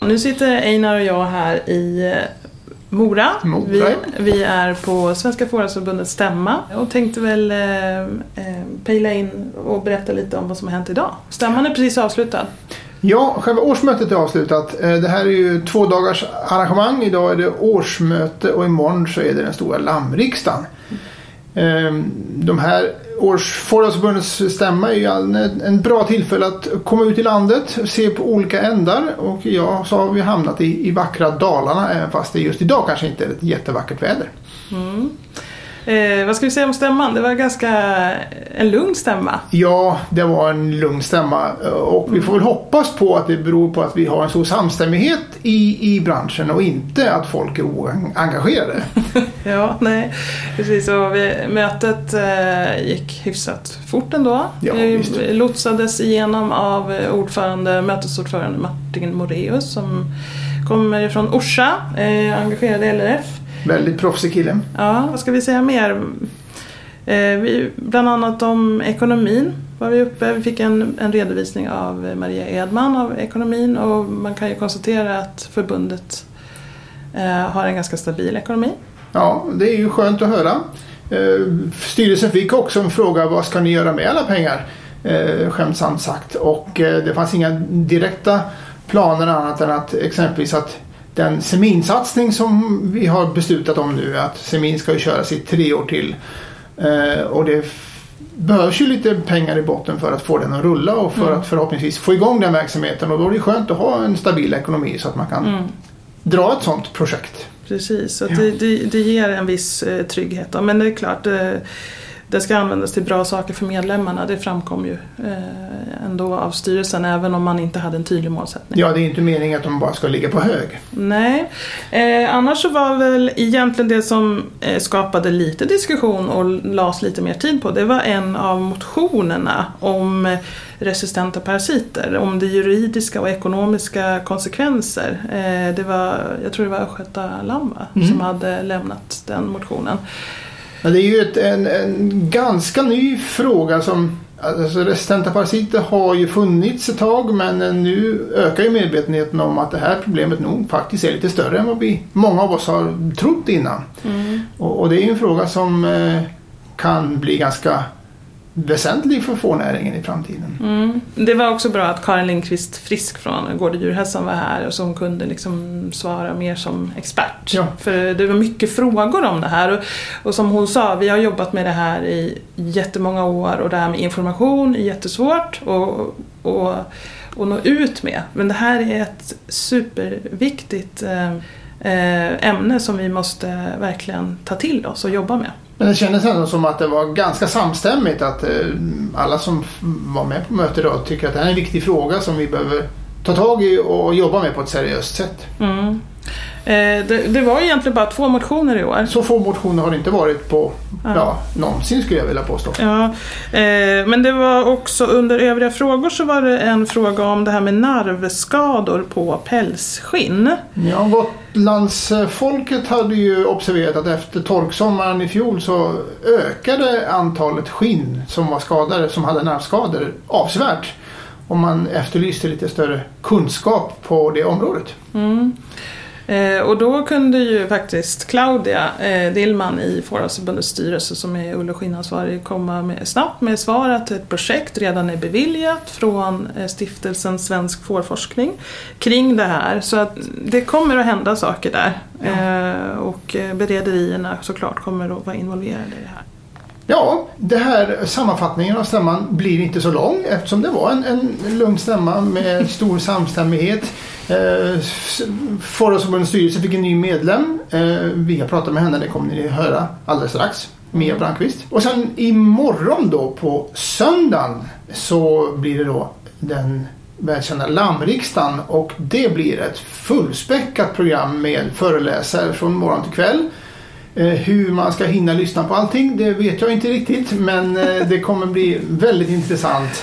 Nu sitter Einar och jag här i eh, Mora. Mora. Vi, vi är på Svenska Fårhusförbundets stämma och tänkte väl eh, eh, pejla in och berätta lite om vad som har hänt idag. Stämman är precis avslutad. Ja, själva årsmötet är avslutat. Eh, Det här är ju två dagars arrangemang. Idag är det årsmöte och imorgon så är det den stora lammriksdagen. Ehm, de här års Fårhusförbundets stämma är ju en, bra tillfälle att komma ut i landet, se på olika ändar och ja, så har vi hamnat i, i vackra Dalarna även fast det just idag kanske inte är ett jättevackert väder. Mm. Eh, vad ska vi säga om stämman? Det var ganska en lugn stämma. Ja, det var en lugn stämma och vi får väl hoppas på att det beror på att vi har en stor samstämmighet i, i branschen och inte att folk är oengagerade. Ja, nej, precis. Och vi, mötet eh, gick hyfsat fort ändå. Ja, Vi visst. lotsades igenom av eh, ordförande, mötesordförande Martin Moreus som kommer från Orsa, eh, engagerad i LRF. Väldigt proffsig kille. Ja, vad ska vi säga mer? Eh, vi, bland annat om ekonomin var vi uppe. Vi fick en, en redovisning av Maria Edman av ekonomin och man kan ju konstatera att förbundet eh, har en ganska stabil ekonomi. Ja, det är ju skönt att höra. Eh, Styrelsen fick också en fråga vad ska ni göra med alla pengar? Skämtsamt sagt. Och det fanns inga direkta planer annat än att exempelvis att den seminsatsning som vi har beslutat om nu att semin ska ju köras i tre år till. Eh, Och det behövs ju lite pengar i botten för att få den att rulla och för att förhoppningsvis få igång den verksamheten. Och då är det skönt att ha en stabil ekonomi så att man kan dra ett sådant projekt. Precis, så att Ja. det, det, det ger en viss eh, trygghet. Men det är klart, eh, det ska användas till bra saker för medlemmarna. Det framkom ju eh, ändå av styrelsen även om man inte hade en tydlig målsättning. Ja, det är inte meningen att de bara ska ligga på hög. Nej, eh, annars så var väl egentligen det som eh, skapade lite diskussion och lades lite mer tid på det var en av motionerna om resistenta parasiter, om det juridiska och ekonomiska konsekvenser. Eh, det var, jag tror det var Östgöta Lamm Mm. som hade lämnat den motionen. Men det är ju ett, en, en ganska ny fråga som Alltså resistenta parasiter har ju funnits ett tag men nu ökar ju medvetenheten om att det här problemet nog faktiskt är lite större än vad vi, många av oss har trott innan. Och, och det är ju en fråga som eh, kan bli ganska väsentlig för fårnäringen i framtiden. Mm. Det var också bra att Karin Lindqvist Frisk från Gård och djurhälsan var här och som kunde liksom svara mer som expert. Ja. För det var mycket frågor om det här och, och som hon sa, vi har jobbat med det här i jättemånga år och det här med information är jättesvårt och, och, och nå ut med. Men det här är ett superviktigt eh, eh, ämne som vi måste verkligen ta till oss och jobba med. Men det kändes ändå som att det var ganska samstämmigt att eh, alla som var med på mötet idag tycker att det här är en viktig fråga som vi behöver ta tag i och jobba med på ett seriöst sätt. Mm. Eh, det, det var egentligen bara två motioner i år. Så få motioner har det inte varit på Ja. ja, någonsin skulle jag vilja påstå. Ja, eh, men det var också under övriga frågor så var det en fråga om det här med nervskador på pälsskinn. Ja, Gotlandsfolket hade ju observerat att efter torksommaren i fjol så ökade antalet skinn som var skadade, som hade nervskador avsevärt. Och man efterlyste lite större kunskap på det området. Mm. Eh, och då kunde ju faktiskt Claudia eh, Dillman i Fårhusförbundets styrelse som är ull och skinnansvarig komma med, snabbt med svar att ett projekt redan är beviljat från eh, stiftelsen Svensk fårforskning kring det här. Så att det kommer att hända saker där. Eh, och berederierna såklart kommer att vara involverade i det här. Ja, det här sammanfattningen av stämman blir inte så lång eftersom det var en, en lugn stämma med stor samstämmighet. Eh, s- Fårhusförbundets styrelse fick en ny medlem. Eh, vi har pratat med henne, det kommer ni höra alldeles strax. Mia Brandqvist. Och sen imorgon då på söndagen så blir det då den välkända lammriksdagen och det blir ett fullspäckat program med föreläsare från morgon till kväll. Eh, Hur man ska hinna lyssna på allting det vet jag inte riktigt men eh, det kommer bli väldigt intressant.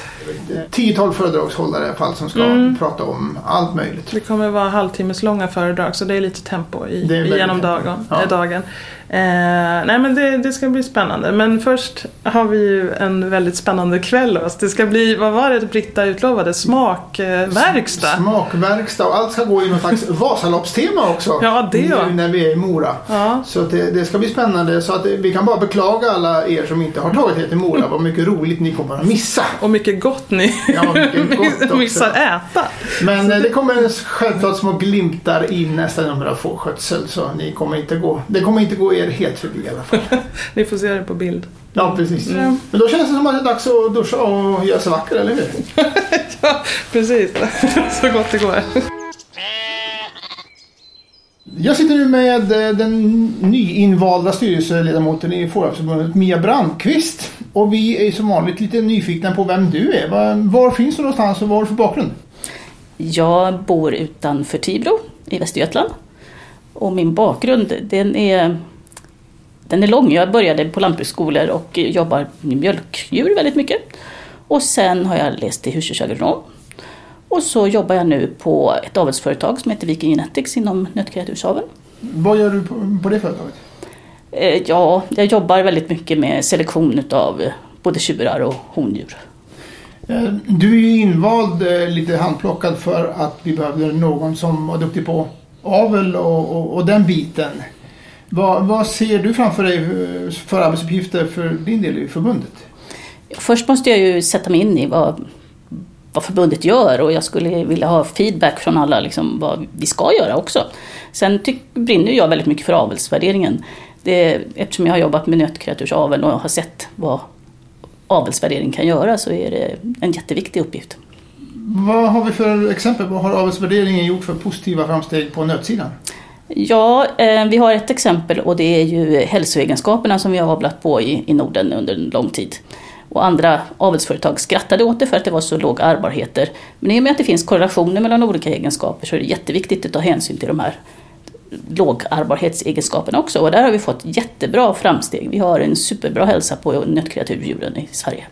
Tiotal föredragshållare i alla fall som ska Mm. prata om allt möjligt. Det kommer vara halvtimmeslånga föredrag så det är lite tempo i, genom dagen. Ja. eh, dagen. Eh, nej men det, det ska bli spännande. Men först har vi ju en väldigt spännande kväll. Alltså. Det ska bli, vad var det Britta utlovade? Smakverkstad? Smakverkstad och allt ska gå i någon slags Vasaloppstema också. Ja, det ja. Nu när vi är i Mora. Ja. Så det, det ska bli spännande. Så att vi kan bara beklaga alla er som inte har tagit er till Mora. Vad mycket roligt ni kommer att missa. Och mycket gott ni Ja, mycket gott också. missar äta. Men eh, det kommer självklart små glimtar i nästa nummer av Fårskötsel. Så ni kommer inte gå, det kommer inte gå er helt förbi i alla fall. Ni får se det på bild. Ja, precis. Mm. Men då känns det som att det är dags att duscha och göra sig vacker, eller hur? ja, precis. Så gott det går. Jag sitter nu med eh, den nyinvalda styrelseledamoten i Fårhavsförbundet Mia Brandqvist. Och vi är som vanligt lite nyfikna på vem du är. Var, var finns du någonstans och vad har du för bakgrund? Jag bor utanför Tibro i Västergötland. Och min bakgrund den är, den är lång. Jag började på lantbruksskolor och jobbar med mjölkdjur väldigt mycket. Och sen har jag läst till husdjursagronom. Och så jobbar jag nu på ett avelsföretag som heter Viking Genetics inom nötkreatursaveln. Vad gör du på, på det företaget? Eh, Ja, jag jobbar väldigt mycket med selektion utav både tjurar och hondjur. Eh, Du är ju invald eh, lite handplockad för att vi behövde någon som var duktig på avel och, och, och den biten. Vad, vad ser du framför dig för arbetsuppgifter för din del i förbundet? Först måste jag ju sätta mig in i vad, vad förbundet gör och jag skulle vilja ha feedback från alla liksom, vad vi ska göra också. Sen tyck, brinner jag väldigt mycket för avelsvärderingen. Det, eftersom jag har jobbat med nötkreatursaveln och har sett vad avelsvärdering kan göra så är det en jätteviktig uppgift. Vad har vi för exempel? Vad har avelsvärderingen gjort för positiva framsteg på nötsidan? Ja, eh, vi har ett exempel och det är ju hälsoegenskaperna som vi har avlat på i, i Norden under en lång tid. Och andra avelsföretag skrattade åt det för att det var så låga arbarheter. Men i och med att det finns korrelationer mellan olika egenskaper så är det jätteviktigt att ta hänsyn till de här lågarbarhetsegenskaperna också. Och där har vi fått jättebra framsteg. Vi har en superbra hälsa på nötkreaturdjuren i Sverige.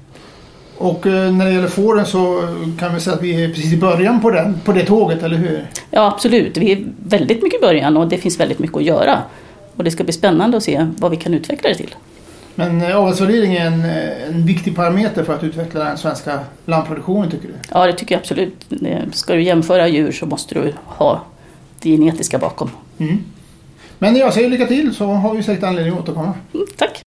Och eh, när det gäller fåren så kan vi säga att vi är precis i början på, den, på det tåget, eller hur? Ja, absolut. Vi är väldigt mycket i början och det finns väldigt mycket att göra. Och det ska bli spännande att se vad vi kan utveckla det till. Men eh, avelsvärdering är en, eh, en viktig parameter för att utveckla den svenska lammproduktionen, tycker du? Ja, det tycker jag absolut. Ska du jämföra djur så måste du ha det genetiska bakom. Mm. Men jag säger lycka till så har vi säkert anledning att återkomma. Mm, tack!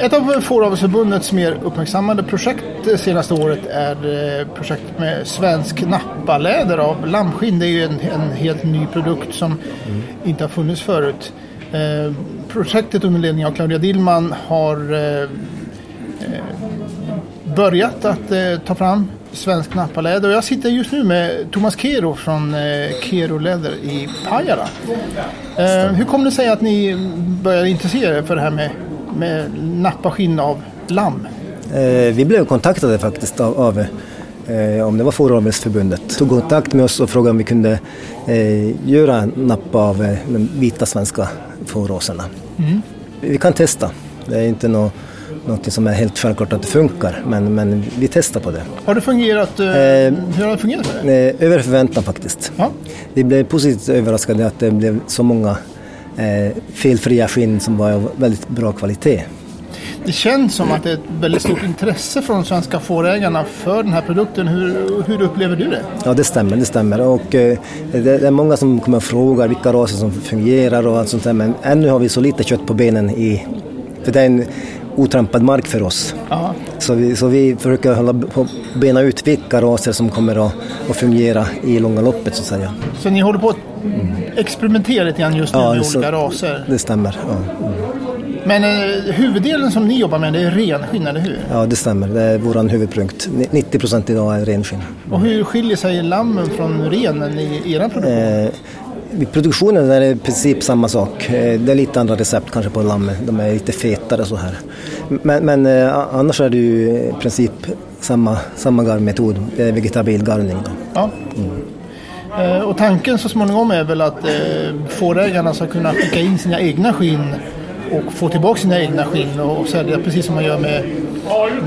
Ett av Fåravelsförbundets mer uppmärksammade projekt det senaste året är eh, projekt med svensk nappaläder av lammskinn. Det är ju en, en helt ny produkt som inte har funnits förut. Eh, projektet under ledning av Claudia Dillman har eh, eh, börjat att eh, ta fram svensk nappaläder. Och jag sitter just nu med Thomas Kero från eh, Kero Läder i Pajala. Eh, hur kom det sig att ni började intressera er för det här med, med nappaskinn av lamm? Eh, Vi blev kontaktade faktiskt av, av eh, om det var Fåravelsförbundet. Tog kontakt med oss och frågade om vi kunde eh, göra en nappa av eh, de vita svenska fåråsarna. Vi kan testa. Det är inte nå, något som är helt självklart att det funkar, men, men vi testar på det. Har det fungerat? Eh, Eh, hur har det fungerat? Eh, över förväntan faktiskt. Ja. Vi blev positivt överraskade att det blev så många eh, felfria skinn som var av väldigt bra kvalitet. Det känns som att det är ett väldigt stort intresse från de svenska fårägarna för den här produkten. Hur, hur upplever du det? Ja, det stämmer. Det stämmer. Och, eh, det, är många som kommer och frågar vilka raser som fungerar och allt sånt där. Men ännu har vi så lite kött på benen i... För det är en otrampad mark för oss. Så vi, så vi försöker hålla på bena ut vilka raser som kommer att, att fungera i långa loppet så att säga. Så ni håller på att experimentera lite grann just nu Ja, med så- olika raser. Det stämmer. Ja, mm. Men eh, huvuddelen som ni jobbar med det är renskinn, eller hur? ja det stämmer. Det är vår huvudpunkt. 90 procent idag är renskinn. Och hur skiljer sig lammen från renen i er produktion? Eh, produktionen är det i princip samma sak. Eh, Det är lite andra recept kanske på lammen. De är lite fetare så här. Men, men eh, annars är det ju i princip samma, samma garvmetod. Det är vegetabil garvning. Då. Ja. Eh, Och tanken så småningom är väl att fårägarna ska kunna skicka in sina egna skinn och få tillbaka sina egna skinn och sälja precis som man gör med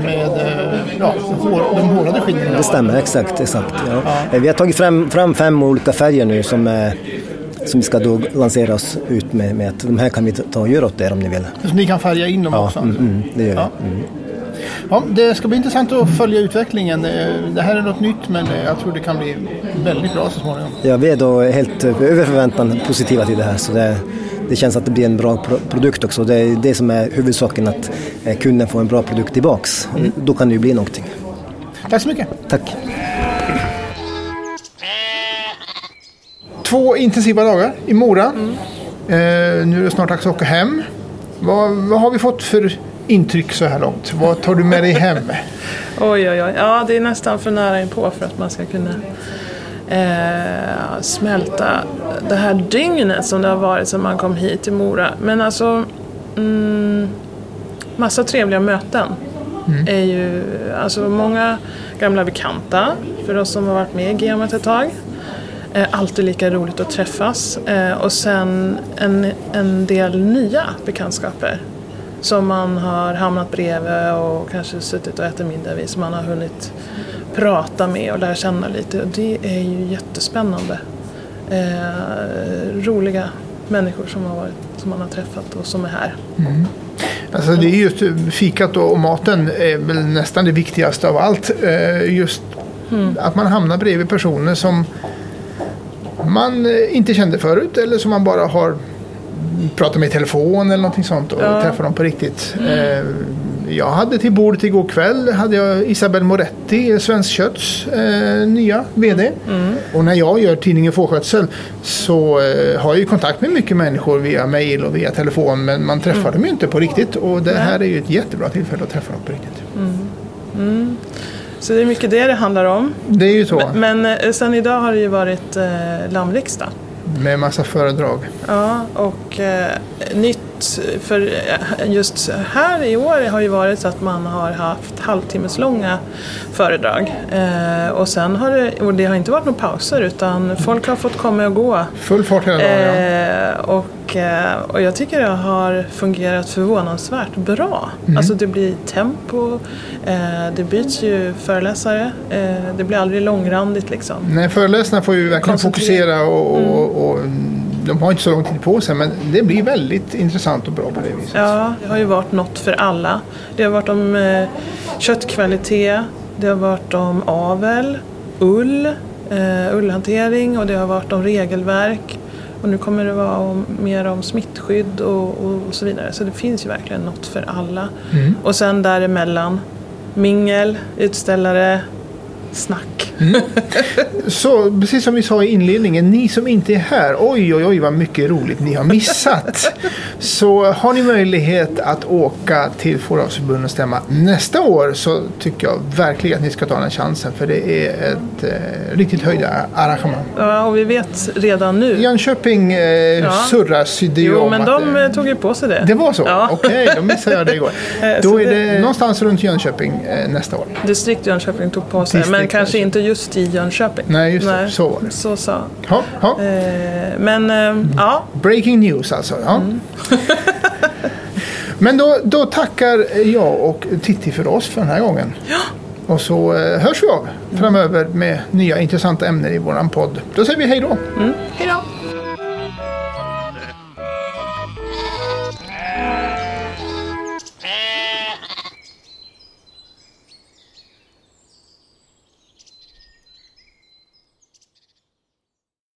med ja, de hårdade skinnen. Det stämmer, exakt. exakt ja. Eh, Vi har tagit fram, fram fem olika färger nu som, eh, som vi ska då lansera oss ut med, med att de här kan vi ta och göra åt er om ni vill. Så ni kan färga in dem Ja, också. mm, mm, det gör vi. Ja. Ja, det ska bli intressant att följa utvecklingen. Eh, Det här är något nytt men eh, jag tror det kan bli väldigt bra så småningom. Ja, vi är då helt eh, över förväntan positiva till det här. Så det, det känns att det blir en bra pro- produkt också. Det är det som är huvudsaken, att kunden får en bra produkt tillbaks. Då kan det ju bli någonting. Tack så mycket. Tack. Två intensiva dagar i Mora. Eh, nu är det snart dags att åka hem. Vad, vad har vi fått för intryck så här långt? Vad tar du med dig hem? Oj, oj, oj. Ja, det är nästan för nära inpå för att man ska kunna eh, smälta det här dygnet som det har varit sedan man kom hit till Mora. Men alltså, mm, massa trevliga möten. är ju alltså många gamla bekanta för oss som har varit med i gamet ett tag. Eh, alltid lika roligt att träffas. Eh, och sen en, en del nya bekantskaper som man har hamnat bredvid och kanske suttit och ätit middag vid som man har hunnit prata med och lära känna lite. Och det är ju jättespännande. Eh, roliga människor som, har varit, som man har träffat och som är här. Alltså det är just fikat och maten är väl nästan det viktigaste av allt. Eh, Just att man hamnar bredvid personer som man eh, inte kände förut eller som man bara har pratat med i telefon eller någonting sånt och Ja. träffat dem på riktigt. Eh, Jag hade till bordet igår kväll hade jag Isabel Moretti, Svensk Kötts eh, nya VD. Och när jag gör tidningen Fårskötsel så eh, har jag ju kontakt med mycket människor via mail och via telefon men man träffar dem ju inte på riktigt och det här är ju ett jättebra tillfälle att träffa dem på riktigt. Så det är mycket det det handlar om. Det är ju så Men eh, sen idag har det ju varit eh, lammriksdag. med massa föredrag. Ja, och eh, nytt för eh, just här i år har ju varit att man har haft halvtimmeslånga föredrag. Eh, och sen har det, och det har inte varit några pauser utan folk har fått komma och gå. Full fart hela dagen. ja. Eh, och, eh, och jag tycker det har fungerat förvånansvärt bra. Alltså det blir tempo, eh, det byts ju föreläsare, eh, det blir aldrig långrandigt liksom. Nej, föreläsarna får ju verkligen fokusera och, och, och de har inte så lång tid på sig men det blir väldigt intressant och bra på det viset. Ja, det har ju varit något för alla. Det har varit om eh, köttkvalitet, det har varit om avel, ull, eh, ullhantering och det har varit om regelverk. Och nu kommer det vara om, mer om smittskydd och, och, så vidare. Så det finns ju verkligen något för alla. Och sen däremellan, mingel, utställare, snack. Så precis som vi sa i inledningen, ni som inte är här, oj oj oj vad mycket roligt ni har missat. så har ni möjlighet att åka till Fåravsförbundets stämma nästa år så tycker jag verkligen att ni ska ta den chansen för det är ett eh, riktigt höjda arrangemang. Ja, och vi vet redan nu. Jönköping eh, surras det ju Jo, men att, de eh, eh, tog ju på sig det. Det var så? Ja. Okej, då missade jag det igår. Eh, Då är det- det någonstans runt Jönköping eh, nästa år. Distrikt Jönköping tog på sig, Distrikt men kanske inte just i Jönköping. Nej, just det. Så var det. Så sa. Ja, ja. Eh, men eh, ja, Breaking news alltså. Ja. Mm. Men då, då tackar jag och Titti för oss för den här gången. Ja. Och så eh, hörs vi av framöver med nya intressanta ämnen i våran podd. Då säger vi hej då. mm, hej